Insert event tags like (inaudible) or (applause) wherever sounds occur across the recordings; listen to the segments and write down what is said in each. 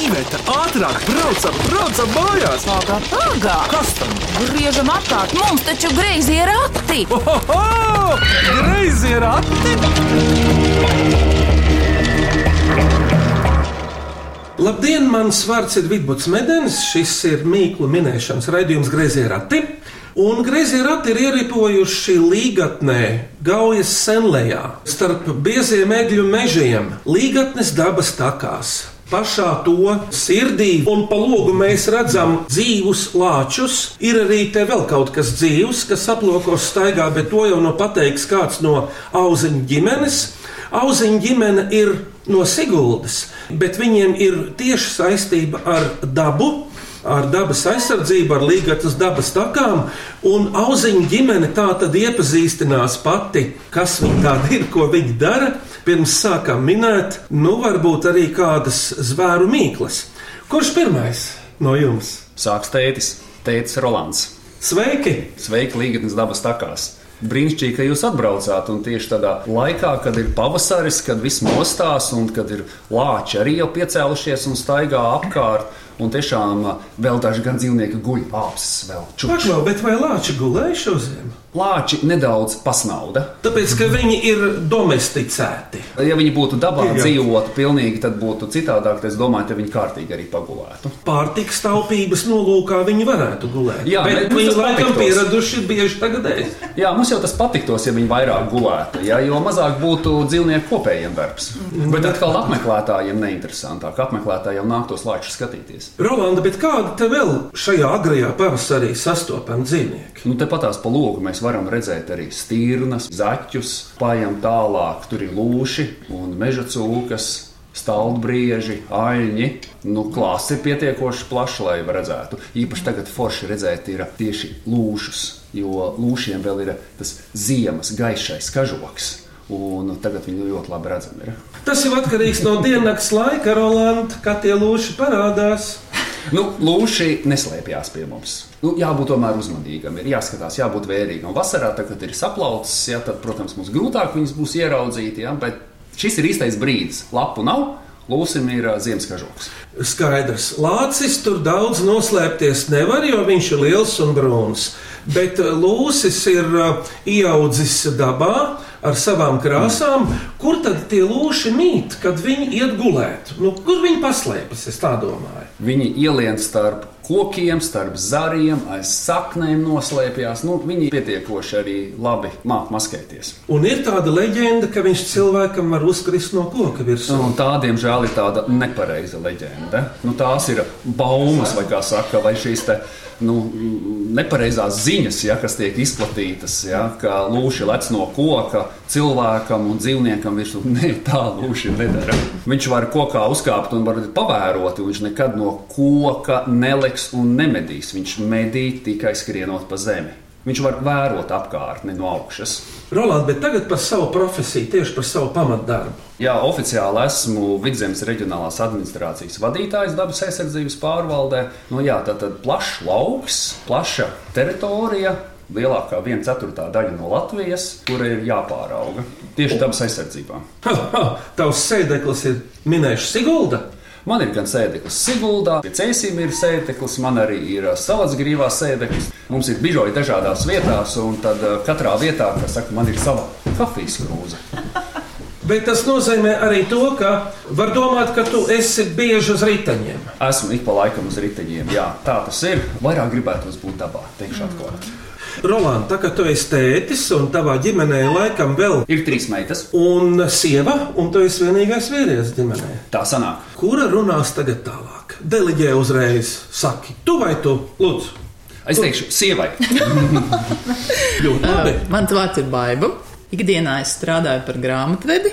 Iveta, ātrāk, braucam, braucam mājās! Pagā, pagā! Kas tam? Griežam apkārt, mums taču greizi ir rati! Ohoho! Greizi ir ati! Labdien, mans vārds ir Vidvuds Medenis. Šis ir mīklu minēšanas raidījums Greizie rati. Un greizie rati ir ieripojuši līgatnē, Gaujas senlējā, starp bieziem egļu mežiem, līgatnes dabas takās. Pašā to sirdī un pa logu mēs redzam dzīvus lāčus. Ir arī te vēl kaut kas dzīvs, kas aplokos staigā, bet to jau no pateiks kāds no auziņu ģimenes. Auziņu ģimene ir no Siguldas, bet viņiem ir tieši saistība ar dabu ar dabas aizsardzību, ar līgatas dabas takām. Un auziņa ģimene tā tad iepazīstinās pati, kas viņi tādi ir, ko viņi dara. Pirms sākām minēt, nu varbūt arī kādas zvēru mīklas. Kurš pirmais no jums? Sāks tētis, tētis Rolands. Sveiki! Sveiki, Līgatnes dabas takās! Brīnišķīgi, ka jūs atbraucāt un tieši tādā laikā, kad ir pavasaris, kad viss mostās un kad ir lāči arī jau piecēlušies un staigā apkārt. Un tiešām uh, vēl daži gan dzīvnieki guļ apsis vēl. čukš. Paklau, bet vai lāči gulēja šo ziemu? Lāči nedaudz pasnauda. Tāpēc, ka viņi ir domesticēti. Ja viņi būtu dabā Jā. dzīvotu pilnīgi, tad būtu citādāk. Es domāju, ka viņi kārtīgi arī pagulētu. Pārtikas taupības nolūkā viņi varētu gulēt. Jā, bet viņi laikam pieraduši bieži tagad ēst. Jā, mums jau tas patiktos, ja viņi vairāk gulētu, ja, jo mazāk būtu dzīvnieku kopējiem darbs. Bet atkal apmeklētājiem neinteresantāk. Apmeklētājiem nāktos lāčus skatīties. Rolanda, bet kāda te vēl šajā agrajā pavasarī sastopama dzīvnieki? Nu, Tepatās pa logu mēs varam redzēt arī stīrnas, zaķus, pājām tālāk. Tur ir lūši un meža cūkas, staldbrieži, aļņi. Nu, klāsts ir pietiekoši plašs, lai redzētu. Īpaši tagad forši redzēt ir tieši lūšus, jo lūšiem vēl ir tas ziemas gaišais kažoks. Un tagad viņi ļoti labi redzami ir. Tas jau atkarīgs no diennakts laika, Rolanda, kad tie lūši parādās. Nu, lūši neslēpjas pie mums. Nu, jābūt tomēr uzmanīgam, ir jāskatās, jābūt vērīgam. Vasarā, tad, kad ir saplaucis, ja, tad, protams, mums grūtāk viņus būs ieraudzīt. Ja, bet šis ir īstais brīdis. Lapu nav, lūsim ir ā, ziemas kažoks. Skaidrs, lācis tur daudz noslēpties nevar, jo viņš ir liels un brūns. Bet uh, lūsis ir uh, ieaudzis dabā ar savām krāsām. Kur tad tie lūši mīt, kad viņi iet gulēt? Nu, kur viņi paslēpjas? Es tā domāju. Viņi ielien starp kokiem, starp zariem, aiz saknēm noslēpjas. Nu, viņi pietiekoši arī labi māca maskēties. Un ir tāda leģenda, ka viņš cilvēkam var uzkrist no koka virsū. Un tā, diemžēl, ir tāda nepareiza leģenda. Nu, tās ir baumas, vai kā saka, vai šīs te, nu, nepareizās ziņas, ja, kas tiek izplatītas, ja, ka lūši lec no koka cilvēkam un dzīvniekam virsū. (laughs) Nē, tā lūši nedara. Viņš var kokā uzkāpt un var pavērot, viņš nekad no koka neliks un nemedīs. Viņš medī tikai skrienot pa zemi. Viņš var vērot apkārtni no augšas. Roland, bet tagad par savu profesiju, tieši par savu pamatdarbu. Jā, oficiāli esmu Vidzemes reģionālās administrācijas vadītājs dabas aizsardzības pārvaldē. Nu, jā, tā tad plašs lauks, plaša teritorija. Lielākā viena ceturtā daļa no Latvijas, kura ir jāpārauga tieši dabas aizsardzībā. (laughs) Tavs sēdeklis ir minējuši Sigulda. Man ir gan sēdeklis Siguldā, cēsīm ir sēdeklis, man arī ir savas grīvās sēdeklis. Mums ir biroji dažādās vietās, un tad katrā vietā, kas saka, man ir sava kafijas krūze. (laughs) Bet tas nozīmē arī to, ka var domāt, ka tu esi bieži uz riteņiem. Esmu ik pa laikam uz riteņiem, jā, tā tas ir. Vairāk gribētos būt dabā, teikšu atklāti. Roland, tā kā tu esi tētis un tavā ģimenē laikam vēl Ir trīs meitas, un sieva, un tu esi vienīgais vīrietis ģimenē. tā sanāk. Kura runās tagad tālāk? Deliģē uzreiz, saki, tu vai tu, lūdzu. Es teikšu, sievai. (laughs) Ļoti labi. Mans vārds ir Baiba. Ikdienā es strādāju par grāmatvedi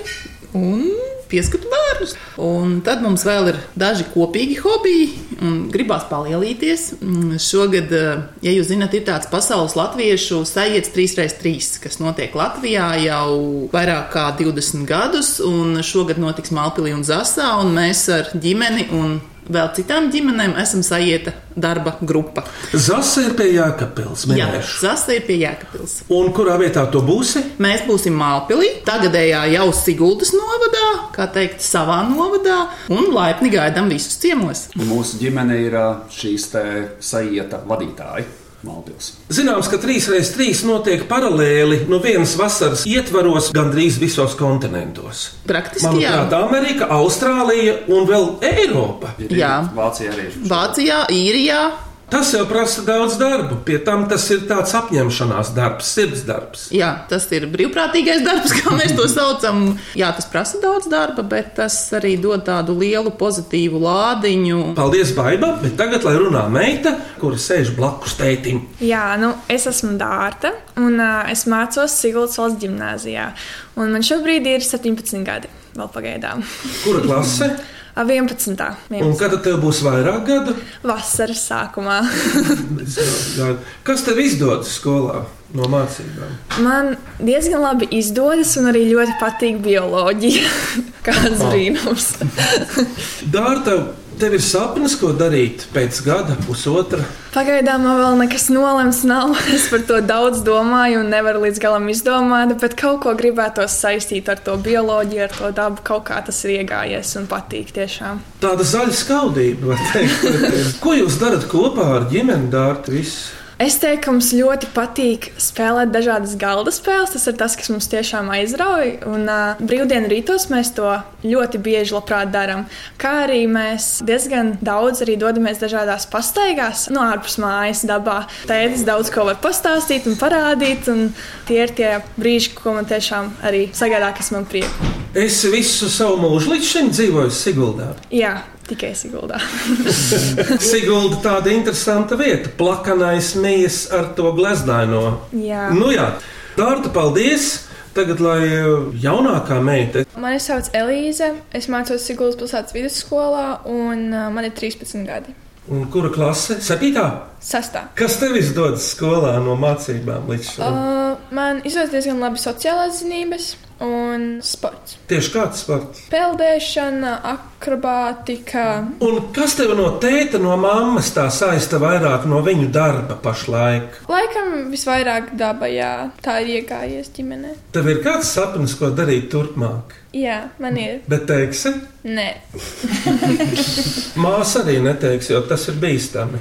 un pieskatu bērnus. Un tad mums vēl ir daži kopīgi hobiji, un gribās palielīties. Mm, Šogad, eh, ja jūs zinat, ir tāds pasaules latviešu sajēdz 3x3, kas notiek Latvijā jau vairāk kā 20 gadus, un šogad notiks Malpīlī un Zasā, un mēs ar ģimeni un vēl citām ģimenēm esam sajieta darba grupa. Zasa ir pie Jākapils. Jā. Zasta ir pie Jēkabils. Un kurā vietā to būsi? Mēs būsim Mālpilī, tagadējā jau Siguldas novadā, kā teikt, savā novadā, un laipni gaidām visus ciemos. Mūsu ģimene ir šīs te sajieta vadītāji. Maldivs. Zināms, ka 3x3 notiek paralēli no vienas vasaras ietvaros gandrīz visos kontinentos. Praktiski jā. Manuprāt, Amerika, Austrālija un vēl Eiropa. Ir Jā. Vācija arī ir. Vācijā, Īrijā. Tas jau prasa daudz darba. Pie tam tas ir tāds apņemšanās darbs, sirds darbs. Jā, tas ir brīvprātīgais darbs, (laughs) kā mēs to saucam. Jā, tas prasa daudz darba, bet tas arī dod tādu lielu pozitīvu lādiņu. Paldies, Baiba, bet tagad lai runā meita, kura sēž blakus tētim. Jā, nu, es esmu Dārta, un uh, es mācos Siguldas valsts gimnājā. Un man šobrīd ir 17 gadi, vēl pagaidām. Kura klase? (laughs) Ā, 11. Un 11. kad tev būs vairāk gadu? Vasaras sākumā. (laughs) Kas tev izdodas skolā no mācībām? Man diezgan labi izdodas, un arī ļoti patīk bioloģija. (laughs) Kāds brīnums. Dārta, tev ir sapnis, ko darīt pēc gada, pusotra. Pagaidām man vēl nekas nolemts nav. (laughs) Es par to daudz domāju un nevaru līdz galam izdomāt, bet kaut ko gribētos saistīt ar to bioloģiju, ar to dabu. Kaut kā tas ir iegājies un patīk tiešām. Tāda zaļa skaudība, var teikt. (laughs) Ko jūs darat kopā ar ģimeni, Dārta? Viss? Es teiktu, ka mums ļoti patīk spēlēt dažādas galda spēles. Tas ir tas, kas mums tiešām aizrauja. Un uh, brīvdienu rītos mēs to ļoti bieži labprāt darām. Kā arī mēs diezgan daudz arī dodamies dažādās pastaigās, no ārpus mājas, dabā. Tētis daudz ko var pastāstīt un parādīt. Un tie ir tie brīži, ko man tiešām arī sagādā, kas man prieku. Es visu savu mūžu līdz šim dzīvoju Siguldā. Jā, tikai Siguldā. (laughs) Sigulda tāda interesanta vieta, plakanais mijas ar to gleznaino. Jā. Nu jā, Dārta, paldies! Tagad, lai uh, jaunākā meita, Mani sauc Elīze. Es mācos Sigūdas pilsētas vidusskolā, un uh, man ir 13 gadi. un kura klase? Septītā? Sastā. Kas tev izdodas skolā no mācībām līdz šim? Uh, man izdodas diezgan labi sociālās zinības un sports. Tieši kāds sports? Peldēšana, akrobātika. Un kas tev no tēta, no mammas tā saista vairāk no viņu darba pašlaik? Laikam visvairāk daba, jā, tā ir iegājies ģimenē. Tev ir kāds sapnis, ko darīt turpmāk? Jā, man ir. Bet teiksi, Nē, (laughs) māsa arī neteiks, jo tas ir bīstami.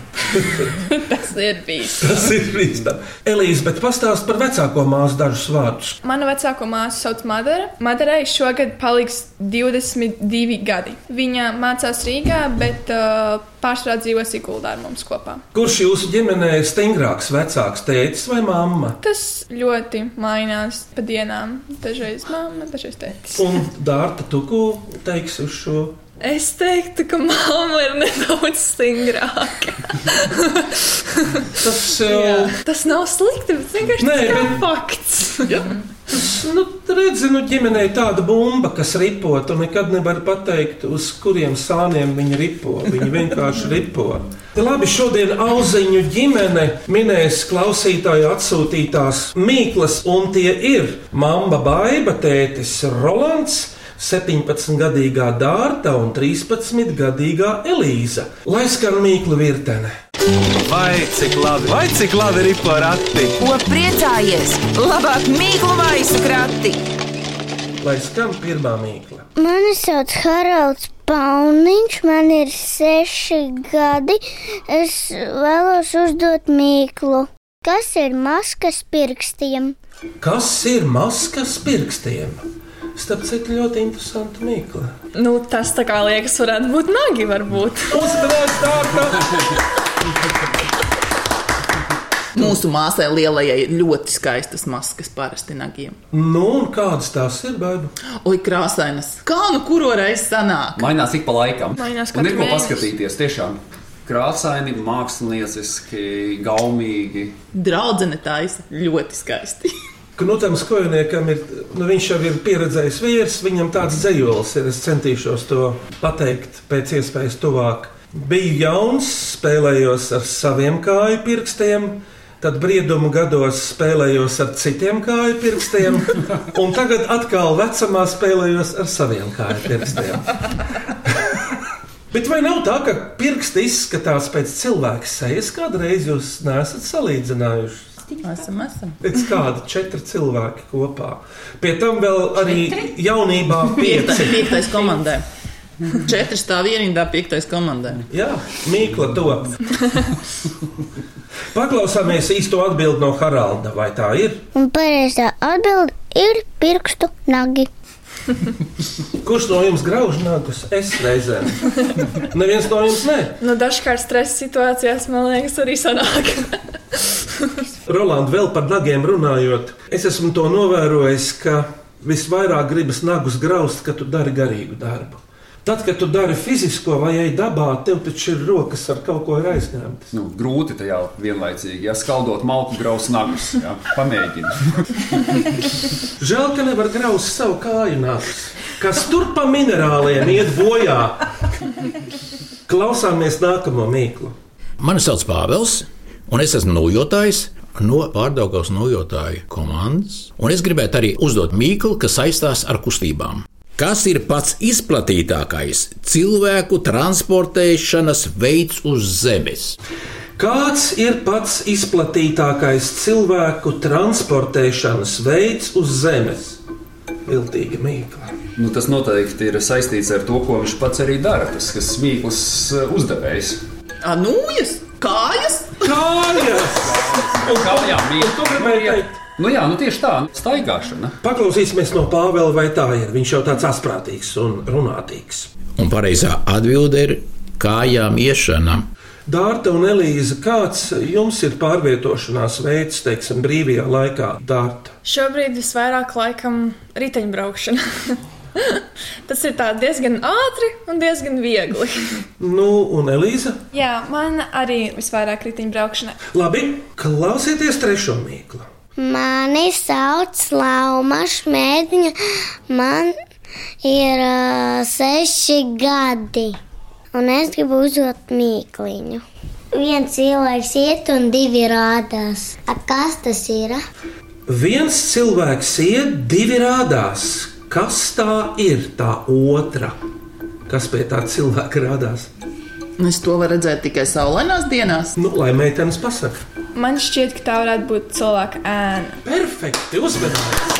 (laughs) tas ir bijis. Tas ir bīstami. Elīze, bet pastāst par vecāko māsu dažus vārdus. Manu vecāko māsu sauc Madara. Madarai šogad paliks 22 gadi. Viņa mācās Rīgā, bet uh, pārsvarā dzīvo Siguldā ar mums kopā. Kurš jūsu ģimenē ir stingrāks, vecāks tētis vai mamma? Tas ļoti mainās pa dienām. Dažreiz mamma, dažreiz tētis. Un Dārta, tu ko teiksi uz šo? Es teiktu, ka mamma ir nedaudz stingrāka. Tas jau Tas nav slikti, bet vienkārši Nē, tas ir bet- fakts. Ja, nu, redzi, nu, ģimenē ir tāda bumba, kas ripo. Tu nekad nevari pateikt, uz kuriem sāniem viņi ripo. Viņi vienkārši ripo. Labi, šodien auziņu ģimene minēs klausītāju atsūtītās mīklas, un tie ir mamma Baiba, tētis Rolands. 17-gadīgā Dārta un 13-gadīgā Elīza. Lai skan mīklu virtene. Vai cik labi, vai cik labi ir porakti? Ko priecājies? Labāk mīklu maisu krati! Lai skan pirmā mīkla. Mani sauc Haralds Pauniņš, man ir seši gadi. Es vēlos uzdot mīklu. Kas ir maskas pirkstiem? Kas ir maskas pirkstiem? Starp citu, ļoti interesanti mīkla. Nu, tas tā kā liekas, varētu būt nagi. Varbūt. Uzmanības dārta! (laughs) (laughs) Mūsu māsai lielajai ir ļoti skaistas maskas parasti nagiem. Nu, un kādas tās ir, baidu? Oi, krāsainas! Kā nu kuru reizi sanāk? Mainās ik pa laikam. Mainās Un katru ir ko paskatīties. Tiešām krāsaini, mākslinieciski, gaumīgi. Draudzene taisa ļoti skaisti. (laughs) Knutam skojniekam ir, nu, viņš jau ir pieredzējis vīrs, viņam tāds dzējols ir. Es centīšos to pateikt pēc iespējas tuvāk. Biju jauns, spēlējos ar saviem kāju pirkstiem. Tad briedumu gados spēlējos ar citiem kāju pirkstiem, (laughs) un tagad atkal vecumā spēlējos ar saviem kāju pirkstiem. (laughs) Bet vai nav tā, ka pirksti izskatās pēc cilvēka sejas? Kādreiz jūs neesat salīdzinājuši? Esam, esam. Pēc kāda četri cilvēki kopā. Pie tam vēl arī jaunībā Piektais, pieci. piektais komandē. (laughs) Četri stāv ierindā, piektais komandē. Jā, mīkla to. Paklausāmies īsto atbildi no Haralda. Vai tā ir? Un pareizā atbilde ir pirkstu nagi. Kurš no jums grauž nagus? Es reizēm. Neviens no jums ne. Nu, dažkārt stresa situācijās, man liekas, arī sanāk. (laughs) Roland, vēl par nagiem runājot, es esmu to novērojis, ka visvairāk gribas nagus graust, kad tu dari garīgu darbu. Tad, kad tu dari fizisko vai ej dabā, tev taču ir rokas ar kaut ko ir aizņemtas. Nu, grūti tajā vienlaicīgi, ja skaldot malku graus nagus. Ja? Pamēģini. (laughs) Žēl, ka nevar graust savu kāju nagus, kas tur pa minerāliem iet bojā. Klausāmies nākamo mīklu. Mani sauc Pāvils, un es esmu nojotājs no pārdaugās nojotāju komandas. Un es gribētu arī uzdot mīklu, kas saistās ar kustībām. Kas ir pats izplatītākais cilvēku transportēšanas veids uz Zemes? Kāds ir pats izplatītākais cilvēku transportēšanas veids uz Zemes? Viltīga mīkla. Nu, tas noteikti ir saistīts ar to, ko viņš pats arī dara. Tas ir smīklis uzdevējs. Anūjas, kājas, Kājas! Kā jā, Tu gribēji teikt? Nu jā, nu tieši tā, staigāšana. Paklausīsimies no Pāvela, vai tā ir. Viņš jau tāds asprātīgs un runātīgs. Un pareizā atbilde ir kājām iešana. Dārta un Elīza, kāds jums ir pārvietošanās veids, teiksim, brīvajā laikā, Dārta? Šobrīd visvairāk laikam riteņbraukšana. (laughs) Tas ir tā diezgan ātri un diezgan viegli. Nu, un Elīza? Jā, man arī visvairāk riteņbraukšana. Labi, klausieties trešo mīklu. Mani sauc Lauma Šmētiņa. Man ir uh, seši gadi. Un es gribu uzdot mīkliņu. Viens cilvēks iet un divi rādās. A, kas tas ir? Viens cilvēks iet, divi rādās. Kas tā ir tā otra? Kas pie tā cilvēka rādās? Es to varu redzēt tikai saulainās dienās. Nu, lai meitenes pasaka. Man šķiet, ka tā varētu būt cilvēka ēna. Perfekti, uzmanīgi!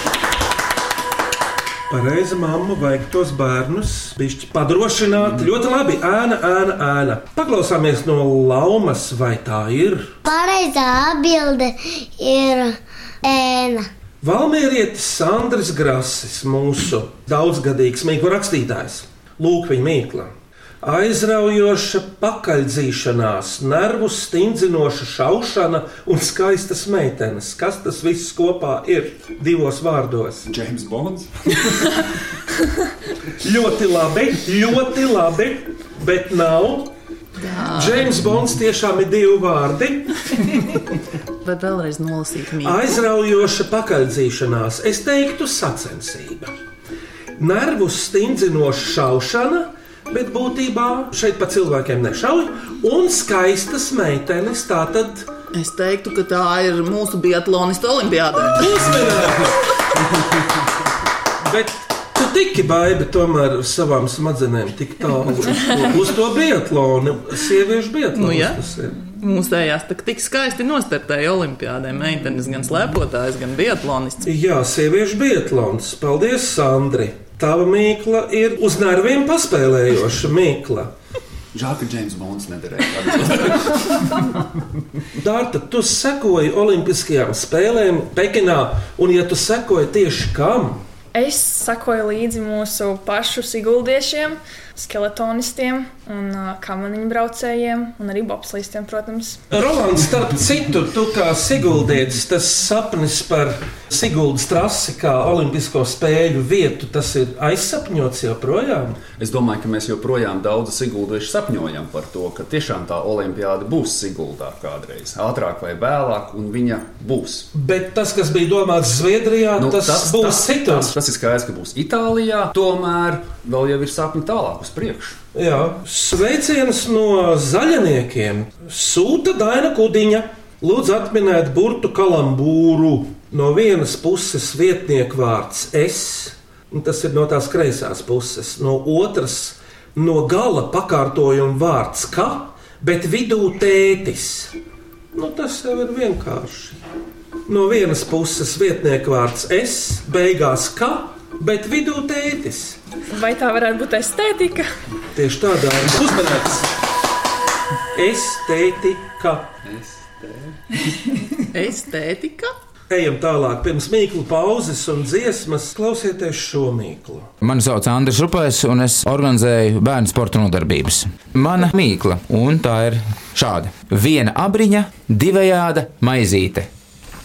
Pareizi, mamma, vajag tos bērnus bišķi padrošināt. Ļoti labi, ēna, ēna, ēna. Paklausāmies no laumas, vai tā ir. Pareizā atbilde ir ēna. Valmērietis Sandrs Grasis, mūsu daudzgadīgs mīklu rakstītājs. Lūk, viņa mīkla. Aizraujoša pakaļdzīšanās, nervu stingzinoša šaušana un skaistas meitenes. Kas tas viss kopā ir divos vārdos? James Bonds. (laughs) Ļoti labi, ļoti labi, bet nav. Džeims Bonds tiešām ir divi vārdi. (laughs) Vai vēlreiz nolasīt mīklu? Aizraujoša pakaļdzīšanās, es teiktu, sacensība. Nervu stingzinoša šaušana, bet būtībā šeit pa cilvēkiem nešauj, un skaistas meitenes. Tātad Es teiktu, ka tā ir mūsu biatlonista olimpiāda. uzmanīgi! Bet tu tiki baigi tomēr ar savām smadzenēm tik tālu uz to, uz biatlonu, sieviešu biatlonu. Nu, jā. Mūsējās tik skaisti nostartēja olimpiādē. Meitenes gan slēpotājs, gan biatlonists. Jā, sieviešu biatlons. Paldies, Sandri! Tava mīkla ir uz nerviem paspēlējoša mīkla. Žēl, ka James Bonds nederēja. (laughs) Dārta, tu sekoji Olimpiskajām spēlēm Pekinā, un ja tu sekoji tieši kam? Es sakoju līdzi mūsu pašu siguldiešiem, skeletonistiem un uh, kamaniņu braucējiem un arī bobslīstiem, protams. Rolands, starp citu, tu kā Siguldietis, tas sapnis par Siguldas trasi kā Olimpisko spēļu vietu, tas ir aizsapņots joprojām. Es domāju, ka mēs joprojām daudz siguldieši sapņojam par to, ka tiešām tā olimpiāda būs Siguldā kādreiz, ātrāk vai vēlāk, un viņa būs. Bet tas, kas bija domāts Zviedrijā, nu, tas, tas būs citur. Tas, tas ir skaidrs, ka būs Itālijā, tomēr vēl jau ir sapņi tālāk uz priekšu. Jā, sveiciens no zaļniekiem. Sūta Daina Kudiņa. Lūdzu, atminiet burtu kalambūru. No vienas puses vietnieku vārds es, un tas ir no tās kreisās puses. No otras no gala pakārtojuma vārds ka, bet vidū tētis. Nu, tas jau ir vienkārši. No vienas puses vietnieka vārds es, beigās ka, bet vidū tētis. Vai tā varētu būt estētika? Tieši tādā ir uzmanīts. Estētika. Estētika. Ejam tālāk, pirms mīklu pauzes un dziesmas, klausieties šo mīklu. Mani sauc Andris Rupais, un es organizēju bērnu sporta nodarbības. Mana mīkla, un tā ir šāda: viena abriņa, divējāda maizīte.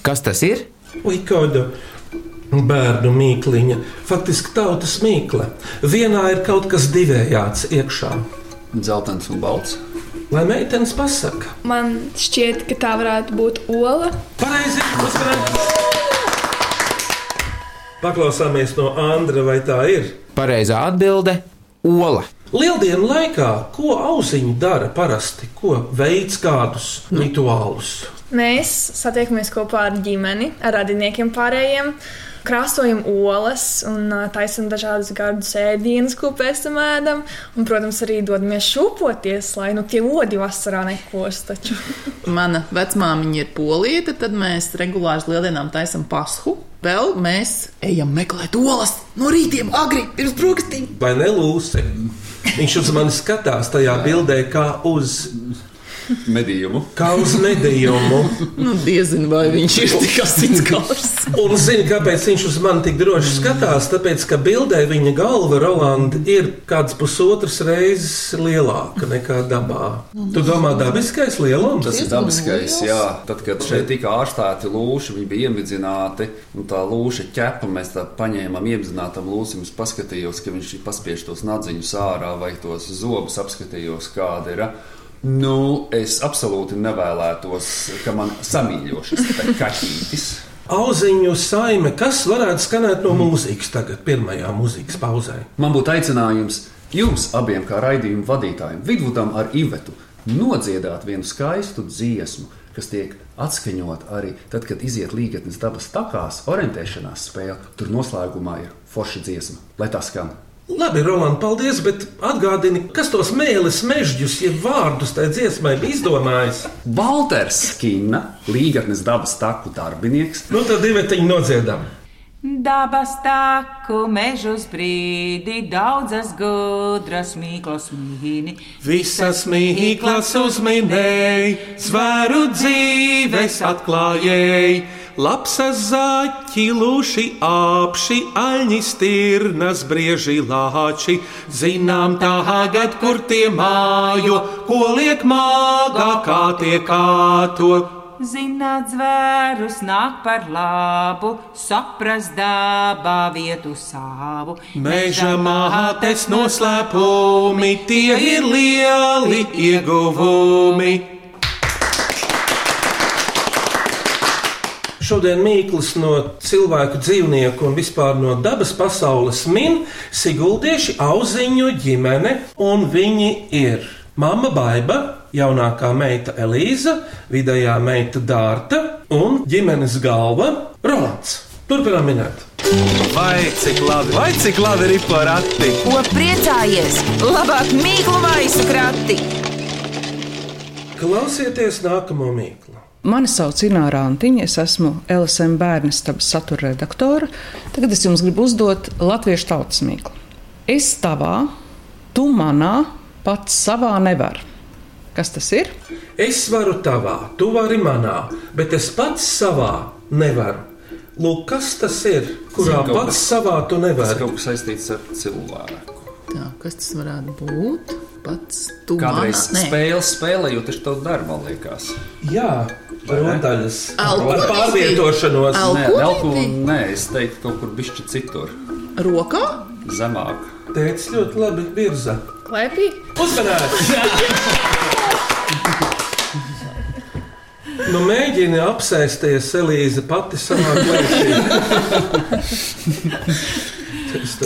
Kas tas ir? Ui, kāda bērnu mīkliņa, faktiski tautas mīkla. Vienā ir kaut kas divējāds iekšā. Zeltens un balts. Lai meitenes pasaka, Man šķiet, ka tā varētu būt ola. pareizi uzmanīgi. Paklausāmies no Andra, vai tā ir? Pareizā atbilde - ola. Lieldienu laikā, ko auziņi dara parasti, ko veids kādus rituālus? Mēs satiekamies kopā ar ģimeni, ar radiniekiem pārējiem. Krāsojam olas un taisam dažādus gardus ēdienus, ko pēc tam ēdam. Un, protams, arī dodamies šūpoties, lai nu, tie odi vasarā nekos. Taču. (laughs) Mana vecmāmiņa ir polieta, tad mēs regulāri lieldienām taisam pashu. Vēl mēs ejam meklēt olas no rītiem, agri pirms brokastīm. Vai ne lūsi? Viņš uz mani skatās tajā bildē, kā uz, Medījumu. kā uz medījumu. Nu, diezinu, vai viņš ir tik asins gars. Un zini, kāpēc viņš uz mani tik droši skatās? Tāpēc, ka bildē viņa galva, Rolanda, ir kāds pusotras reizes lielāka nekā dabā. Tu domā, dabiskais lielums? Tas ir dabiskais, jā. Tad, kad šeit tika ārstēti lūši, viņi bija iemidzināti. Un tā lūša ķepa mēs tā paņēmām iemidzinātam lūsim. Es paskatījos, ka viņš ir paspiež tos nadziņus ārā vai tos zobus apskatījos, kāda ir. Nu, es absolūti nevēlētos, ka man samīļo šis kaķītis. Auziņu saime, kas varētu skanēt no mūzikas tagad, pirmajā mūzikas pauzē? Man būtu aicinājums jums abiem, kā raidījuma vadītājiem, Vidvudam ar Ivetu, nodziedāt vienu skaistu dziesmu, kas tiek atskaņot arī tad, kad iziet līgatnes dabas takās, orientēšanās spēle. Tur noslēgumā ir forša dziesma, lai tā skan. Labi, Roland, paldies, bet atgādini, kas tos mēlis, mežģus, jeb vārdus tajā dziesmai bija izdomājis. (laughs) Walters Skina, līgatnes dabas taku darbinieks, Nu, tad divi tiņi nodziedam. Dabas taku mežus brīdi, daudzas gudras mīklas mīni. Visas mīklas uzminēja, zvēru dzīves atklājēja. Lapsas zaķi, lūši, apši, aļņi, stirnas, brieži, lāči. Zinām tagad, kur tie mājo, ko liek māgā, kā tie kāto. Zināt, zvērus nāk par labu, saprast dabā vietu savu. Meža mātes noslēpumi, tie ir lieli ieguvumi. Šodien Mīkls no cilvēku, dzīvnieku un vispār no dabas pasaules min Siguldieši auziņu ģimene, un viņi ir Mama Baiba, jaunākā meita Elīza, vidējā meita Dārta un ģimenes galva Rolands. Turpinām minēt. Vai cik labi, vai cik labi ir porakti? Ko priecājies? Labāk mīklu maisu krati! Klausieties nākamo mīklu. Mani sauc Ināra Antiņa, es esmu LSM bērnu stabas satura redaktore. Tagad es jums gribu uzdot latviešu tautas mīklu. Es tavā, tu manā, pats savā nevar. Kas tas ir? Es varu tavā, tu vari manā, bet es pats savā nevaru. Lūk, kas tas ir? Kurā kaut pats kas- savā tu tas nevari? kaut kas saistīts ar cilvēku. Tā, kas tas varētu būt? Pats tu Kādreiz spēle spēlējot, tas tev dara, man liekas. Jā, rotaļas ar pārvietošanos. Nē, alkoholi, nē, es teiktu, kaut kur bišķi citur, Rokā? zemāk. Tēcis ļoti labi virza. Klēpī? Uzmanīgi! Nu, mēģini apsēsties, Elīze, pati savā klēpī.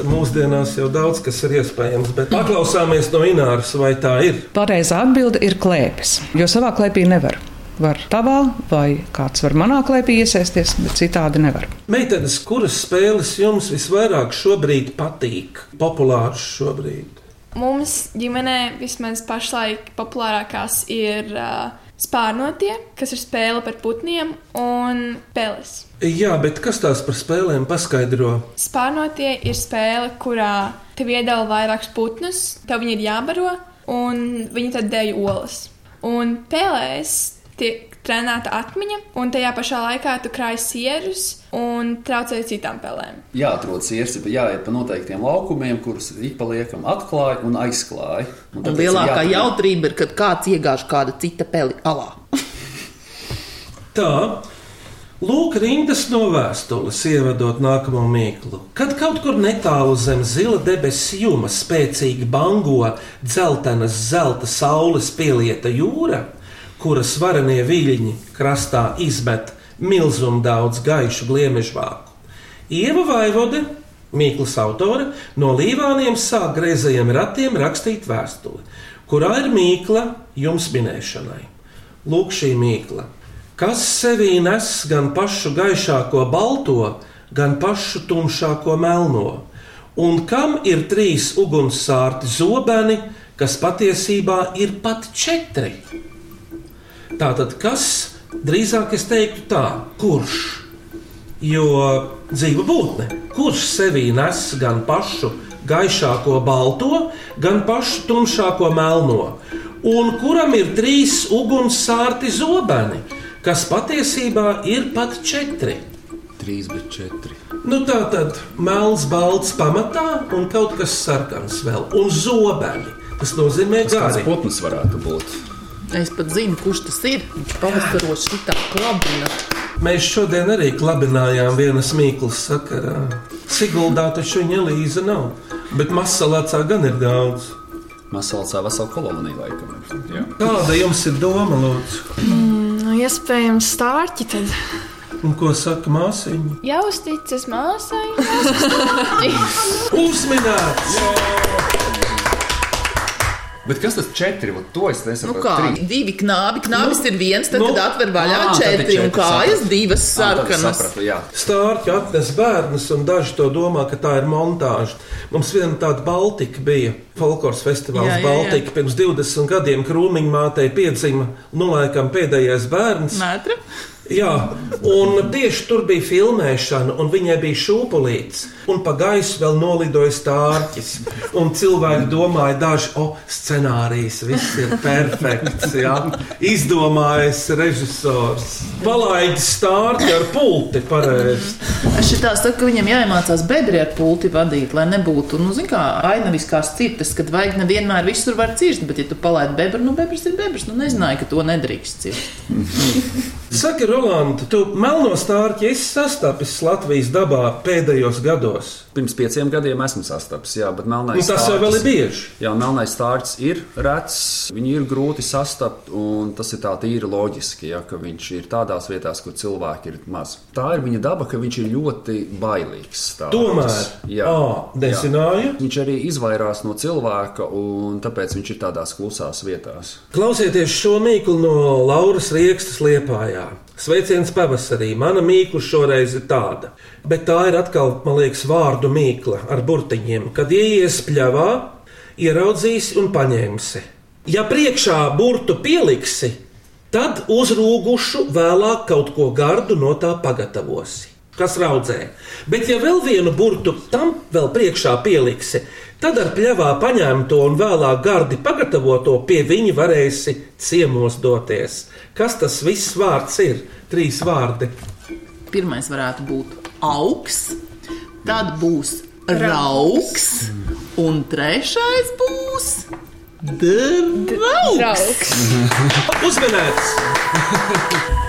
Mūsdienās jau daudz kas ir iespējams, bet paklausāmies no Ināras, vai tā ir. Pareizā atbilde ir klēpes, jo savā klēpī nevar. Var tavā, vai kāds var manā klēpī iesaisties, bet citādi nevar. Meitenes, kuras spēles jums visvairāk šobrīd patīk, populāras šobrīd? Mums ģimenē vismaz pašlaik populārākās ir uh, spārnotie, kas ir spēle par putniem, un peles. Jā, bet kas tās par spēlēm paskaidro? Spārnotie ir spēle, kurā tev iedala vairākus putnus, tev viņi ir jābaro, un viņi tad dēļ olas. Un pelēs tiek trenēta atmiņa, un tajā pašā laikā tu krāj sierus un traucē citām pelēm. Jāatrod sirds, bet jāiet pa noteiktiem laukumiem, kurus ik pa liekam atklāja un aizklāja. Un Un lielākā jāatrod- jautrība ir, kad kāds iegāž kāda cita peli alā. (laughs) Tā, lūk, rindas no vēstules, ievadot nākamo mīklu. Kad kaut kur netālu zem zila debesu juma spēcīgi bango dzeltenas zelta saules pielieta jūra, kuras varenie viļņi krastā izmet milzumu daudz gaišu gliemežvāku. Ieva Vaivode, Mīklas autore, no līvāniem sāk greizajiem ratiem rakstīt vēstuli, kurā ir mīkla jums minēšanai. Lūk, šī mīkla. Kas sevī nes gan pašu gaišāko balto, gan pašu tumšāko melno, un kam ir trīs ugunsārti zobeni, kas patiesībā ir pat četri? Tātad, kas drīzāk es teiktu tā, kurš? Jo dzīva būtne, kurš sevī nes gan pašu gaišāko balto, gan pašu tumšāko melno, un kuram ir trīs ugunsārti zobeni, kas patiesībā ir pat četri. Trīs, bet četri. Nu, tā tad melns, balts pamatā un kaut kas sarkans vēl, un zobeni. Tas nozīmē, Tas kāds gari. putns varētu būt. Es pat zinu, kurš tas ir. Viņš pavasaros šitā klabina. Mēs šodien arī klabinājām vienas mīklas sakarā. Siguldā taču viņa līza nav, bet masalācā gan ir daudz. Masalcā vesela kolonija laikam. ir. Jā. Kāda jums ir doma, lūdzu? Nu, iespējams, stārķi tad. Un ko saka māsīņa? Jau uzticas māsai, Uzminēts! (laughs) Bet kas tas četri? Vot To es Nu nesaprotu. kā, Trīs. divi knābi. Knābis Nu, ir viens, tad, nu, kad atver vaļā Ā, tad ir četri, un četri, kājas sapratu. divas tad sarkanas. sapratu, jā. Stārķi atnes bērnus, un daži to domā, ka tā ir montāža. Mums viena tāda Baltika bija. Folkloras festivāls Jā, jā, jā. Baltika pirms 20 gadiem krūmiņa mātei piedzima, nu, laikam, pēdējais bērns. Mētra? Jā, un tieši tur bija filmēšana, un viņai bija šūpulīts, un pa gaisu vēl nolidoja stārķis. Un cilvēki domāja, daži, o, oh, scenārijs, viss ir perfekts, jā, izdomājis režisors. Palaidis stārķi ar pulti pareizi. Šitā saku, ka viņam jāiemācās bedri ar pulti vadīt, lai nebūtu, nu, zin kā, ainaviskās cirtas, kad vajag nevienmēr visur var cirst, bet ja tu palaidi bebru, nu, bebrs ir bebrs, nu, nezināju, ka to nedrīkst cirst. Saki, Rolanda, tu melno stārķi esi sastapis Latvijas dabā pēdējos gados. Pirms pieciem gadiem esmu sastapis, jā, bet melnais Nu, tas jau vēl ir bieži. Jā, melnais stārķis ir rets, viņu ir grūti sastapt, un tas ir tā tīri loģiski, ja, ka viņš ir tādās vietās, kur cilvēki ir maz. Tā ir viņa daba, ka viņš ir ļoti bailīgs. Stārķis. Tomēr, jā, ā, nezināju. Jā. Viņš arī izvairās no cilvēka, un tāpēc viņš ir tādās klusās vietās. Klausieties šo mīklu no Lauras Riekstas liepājā. Sveiciens pavasarī. Mana mīkla šoreiz ir tāda. Bet tā ir atkal, man liekas, vārdu mīkla ar burtiņiem. Kad ieies pļavā, ieraudzīsi un paņemsi. Ja priekšā burtu pieliksi, tad uzrūgušu vēlāk kaut ko gardu no tā pagatavosi. Kas raudzē? Bet, ja vēl vienu burtu tam vēl priekšā pieliksi, tad ar pļavā paņemto un vēlāk gardi pagatavoto pie viņa varēsi ciemos doties. Kas tas viss vārds ir? Trīs vārdi. Pirmais varētu būt augs, tad būs rauks, un trešais būs draugs. Uzmanīts!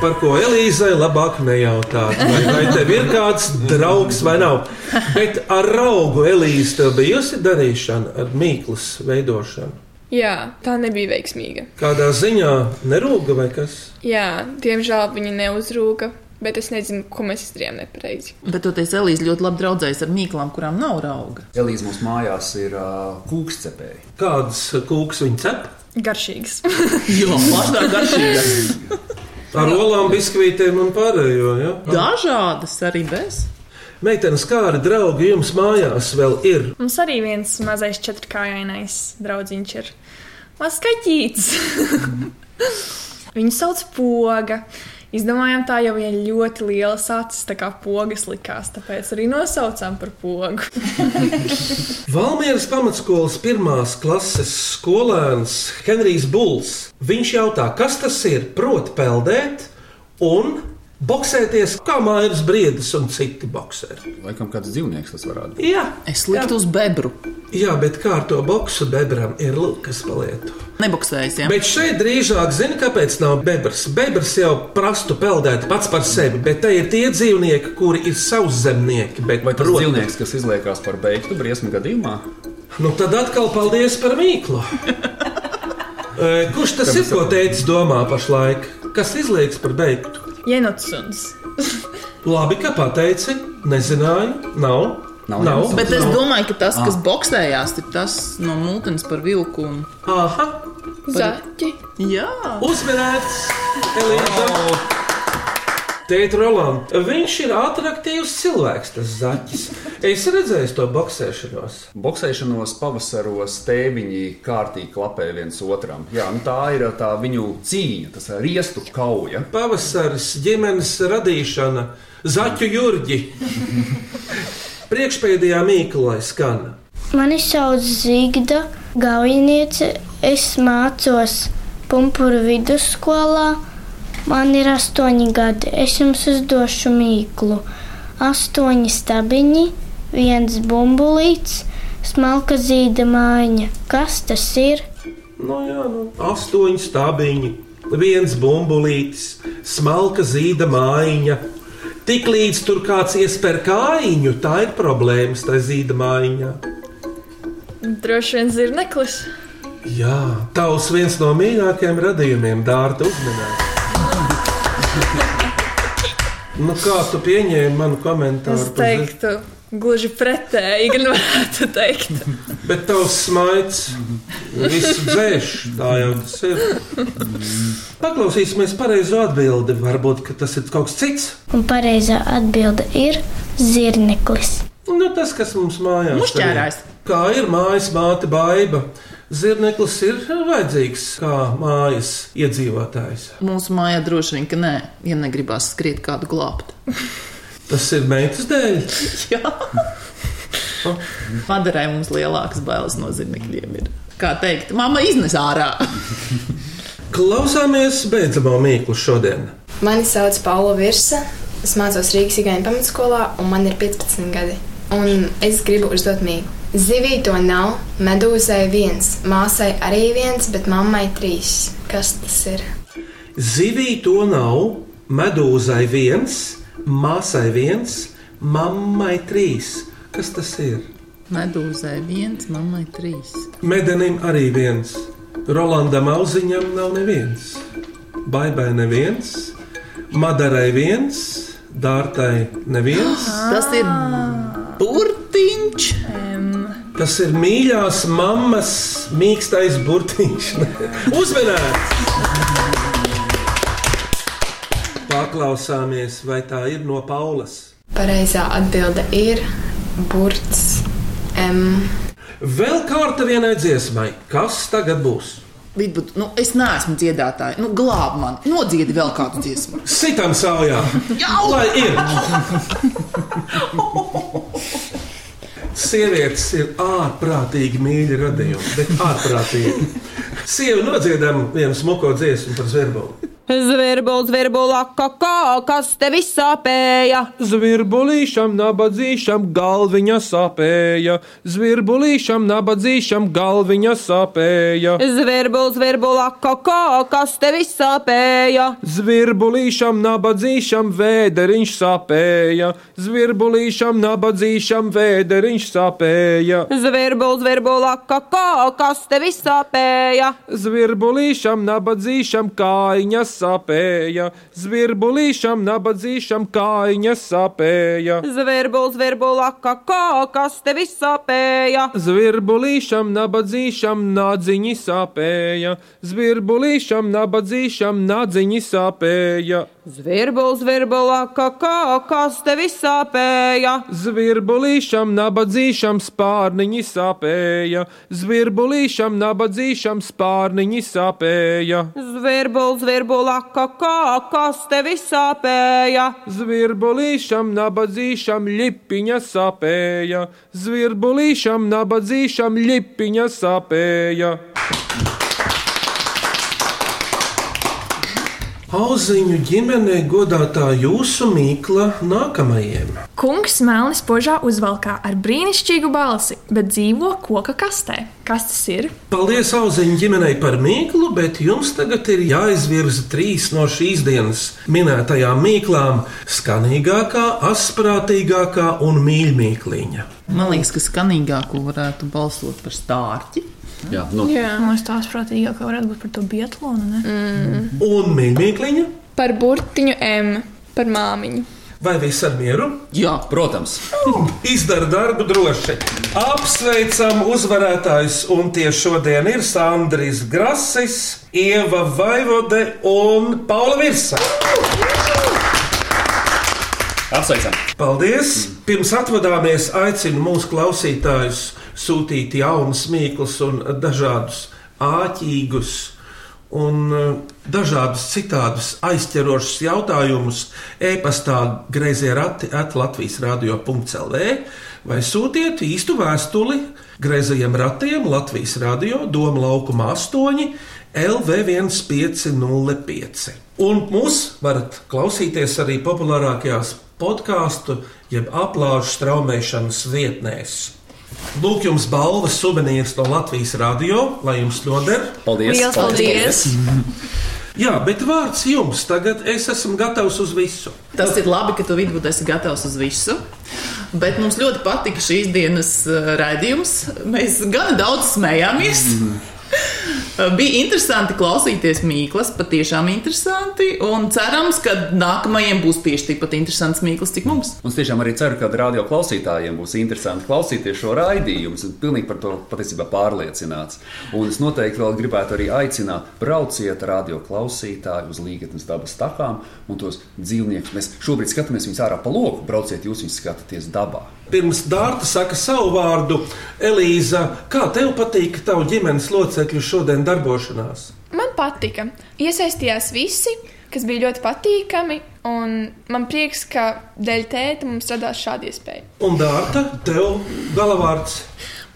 Par ko Elīzai labāk nejautāt, vai, vai tev ir kāds draugs vai nav. Bet ar augu Elīze tev bijusi darīšana ar mīklas veidošanu. Jā, tā nebija veiksmīga. Kādā ziņā nerūga vai kas? Jā, diemžēl viņi neuzrūga, bet es nezinu, ko mēs izdarījām nepareizi. Bet toties Elīze ļoti labi draudzējas ar mīklām, kurām nav rauga. Elīze mums mājās ir uh, kūkscepēji. Kādas kūks viņa cep? Garšīgs. (laughs) Jo (laughs) plašāk garšīgas. Ar olām, biskvītiem un pārējo. Ja? Dažādas arī bez. Meitenes, kādi draugi jums mājās vēl ir? Mums arī viens mazais četrkājainais draugiņš ir. Maskaķīts! (laughs) Viņu sauc Poga. Izdomājām tā, jo viņai ļoti liela acis, tā kā pogas likās, tāpēc arī nosaucām par pogu. (laughs) Valmieras pamatskolas pirmās klases skolēns Henrijs Buls. Viņš jautā, kas tas ir? Proti, peldēt un boxēties, kā mājas briedis un citi boxeri. Laikam kāds dzīvnieks tas varētu būt. Jā, Es liktu uz bebru. jā, bet kā ar to boxu bebram ir lukas palietu. Neboksējis, jā. Bet šeit drīzāk zina, kāpēc nav bebrs. Bebrs jau prastu peldēt pats par sevi, bet te ir tie dzīvnieki, kuri ir sauszemnieki. Bet, Vai tas protams, dzīvnieks, kas izliekās par beigtu briesmu gadījumā? Nu, tad atkal paldies par mīklu. (laughs) E, Kurš tas ir, ko teicis domā pašlaik? Kas izliekas par beigtu? Jenotsuns. Labi, ka pateici. Nezināju, nav. Nav nav. Jenotsuns. Bet es nav. domāju, ka tas, kas boxējās, ir tas no mūtens par vilku. Un... Aha, Zaķi. Jā, uzmanēts! Elīna! Tēta Rolanda, viņš ir attraktīvs cilvēks, tas zaķis. Es redzēju to boxēšanos. Boksēšanos pavasaros tēviņi kārtīgi klapē viens otram. Jā, nu tā ir tā viņu cīņa, tas ir riestu kauja. Pavasaris, ģimenes radīšana, zaķu jurģi. Priekšpēdējā mīkla, lai skan. Mani sauc Zigda Gaujiniece. Es mācos Pumpuru vidusskolā. Man ir astoņi gadi. Es jums uzdošu mīklu. Astoņi stabiņi, viens bumbulīts, smalka zīda mājiņa. Kas tas ir? Nu, jā, nu, astoņi stābiņi, viens bumbulītis, smalka zīda mājiņa. Tik līdz tur kāds iespēr kājiņu, tā ir problēmas tajā zīda mājiņā. Droši vien zirneklis. Jā, tavs viens no mīļākajiem radījumiem, dārta uzmanība. (laughs) Nu, kā tu pieņēmi manu komentāru? Es teiktu, gluži pretēji, gan varētu teikt. (laughs) Bet tavs smaids visu dzēš, tā jau tas ir. Paklausīsimies pareizo atbildi. Varbūt ka tas ir kaut kas cits. Un pareizā atbilde ir zirneklis. Nu, tas, kas mums mājās arī. Kā ir mājas māte baiva? Zirneklis ir vajadzīgs kā mājas iedzīvotājs. mūsu mājā droši vien, ka nē, ja negribās skriet kādu glābt. (laughs) Tas ir meitas dēļ. (laughs) Jā, Madarai mums lielākas bailes no zinekļiem ir. Kā teikt, mamma iznes ārā. (laughs) Klausāmies beidzamo mīklu šodien. Mani sauc Paula Virsa. Es mācos Rīgas Igaunijas pamatskolā, un man ir 15 gadi. Un es gribu uzdot mīklu. Zivī to nav, medūzai viens, māsai arī viens, bet mammai trīs. Kas tas ir? Zivī to nav, medūzai viens, māsai viens, mammai trīs. Kas tas ir? Medūzai viens, mammai trīs. Medenim arī viens, Rolandam Auziņam nav neviens, Baibai neviens, Madarai viens, Dārtai neviens. Tas ir burtiņš. Tas ir mīļās mammas mīkstais burtiņš. (laughs) Uzmanīts! Paklausāmies, vai tā ir no Paulas. Pareizā atbilde ir burts M. Vēl kārta vienai dziesmai. Kas tagad būs? Vidbūt, nu, es neesmu dziedātāja. Nu, glāb man, nodziedi vēl kādu dziesmu. Sitam saujā! Jau! Lai ir! (laughs) Sievietes ir ārprātīgi mīļi radījumi, bet ārprātīgi. Sieva nodziedam vienu smuko dziesmu par zverbolu. Zvirbulis, zvirbulā, kakā, kas te visā pēja? Zvirbulīšam, nabadzīšam, galviņa sāpēja. Zvirbulīšam, nabadzīšam, galviņa sāpēja. Zvirbulis, zvirbulā, kakā, kas te visā pēja? Zvirbulīšam, nabadzīšam, vēderiņš sāpēja. Zvirbulīšam, nabadzīšam, vēderiņš sāpēja. Zvirbulis, zvirbulā, kakā, kas te visā pēja? Zvirbulīšam, nabadzīšam, kājiņas sāpēja, zvirbulīšam, nabadzīšam, kājiņas sāpēja. Zvirbul, zvirbula, kakā, kas tev sāpēja? Zvirbulīšam, nabadzīšam, nādziņi sāpēja, zvirbulīšam, nabadzīšam, nādziņi sāpēja. Zvirbul, zvirbula, kakā, kas tev sāpēja? Zvirbulīšam, nabadzīšam, spārniņi sāpēja, zvirbulīšam, nabadzīšam, spārniņi sāpēja. Zvirbul, zvirbula, kakā, kas tev sāpēja? Zvirbulīšam, nabadzīšam, lipiņa sāpēja, zvirbulīšam, nabadzīšam, lipiņa sāpēja. Auziņu ģimenē godātā jūsu mīkla nākamajiem. Kungs melnis požā uzvalkā ar brīnišķīgu balsi, bet dzīvo koka kastē. Kas tas ir? Paldies auziņu ģimenei par mīklu, bet jums tagad ir jāizvirza trīs no šīs dienas minētajām mīklām - skanīgākā, asprātīgākā un mīļākā. Man liekas, ka skanīgāko varētu balsot par stārķi. Jā, nu. Jā, man liekas, tās prātīgāk varētu būt par to biatlonu. Ne? Mm. Un mīļākā? Par burtiņu M, par māmiņu. Vai viss ar mieru? Jā, protams. Izdara darbu droši. Apsveicam uzvarētājus, un tie šodien ir Sandrija Grasis, Ieva Vaivode un Paula Virsa. Apsveicam! Paldies! Pirms atvadāmies, aicinu mūsu klausītājus sūtīt jaunus mīklus un dažādus āķīgus un eh, dažādus citādus aizķerošus jautājumus e-pastā grazē rati at Latvijas radio.clv vai sūtiet īstu vēstuli grazējiem ratiem Latvijas radio Doma laukuma 8 LV1505. Un mūs varat klausīties arī populārākajās podkāstu jeb aplāžu straumēšanas vietnēs. Lūk, jums balvas suvenīrs no Latvijas radio, lai jums noder. Paldies! Liels paldies! Jā, bet vārds jums tagad es esmu gatavs uz visu. Tas ir labi, ka tu vidū esi gatavs uz visu. Bet mums ļoti patika šīs dienas uh, raidījums. Mēs gan daudz smējāmies. Bija interesanti klausīties Mīklas, patiešām interesanti. Un cerams, ka nākamajiem būs tieši tikpat interesants Mīklas, cik mums. Un es tiešām arī ceru, ka radio klausītājiem būs interesanti klausīties šo raidījumu. Es esmu pilnīgi par to patiesībā pārliecināts. Un es noteikti vēl gribētu arī aicināt, brauciet radio klausītāji uz līgatnes dabas takām un tos dzīvniekus. Mēs šobrīd skatāmies viņus ārā pa loku, brauciet jūs viņus skatāties dabā. Pirms Dārta saka savu vārdu, Elīza, kā tev patīk tavu ģimenes locekļu šodien darbošanās? Man patika. Iesaistījās visi, kas bija ļoti patīkami, un man prieks, ka dēļ tēta mums radās šāda iespēja. Un Dārta, tev galavārds.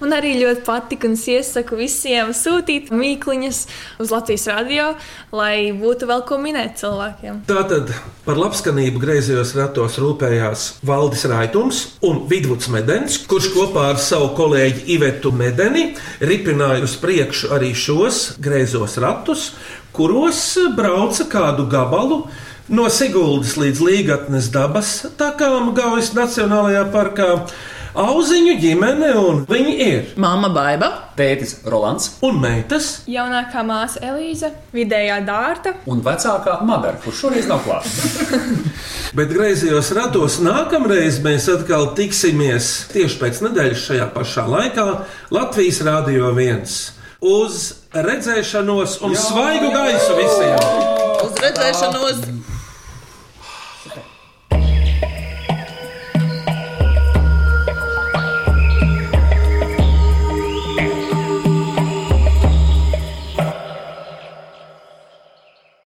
Man arī ļoti patika, un es iesaku visiem sūtīt mīkliņas uz Latvijas radio, lai būtu vēl ko minēt cilvēkiem. Tātad par labskanību griezījos ratos rūpējās Valdis Raitums un Vidvuds Medens, kurš kopā ar savu kolēģi Ivetu Medeni ripināja uz priekšu arī šos griezos ratus, kuros brauca kādu gabalu. No Siguldas līdz Līgatnes dabas takām Gaujas Nacionālajā parkā auziņu ģimene, un viņi ir Māma Baiba, Tētis Rolands un meitas. Jaunākā māsa Elīze, Vidējā dārta. un vecākā Madara, kurš šoreiz nav klāts. (laughs) Bet griezījos ratos nākamreiz mēs atkal tiksimies tieši pēc nedēļas šajā pašā laikā Latvijas Rādio 1. Uz redzēšanos un svaigu gaisu visiem! uz redzēšanos!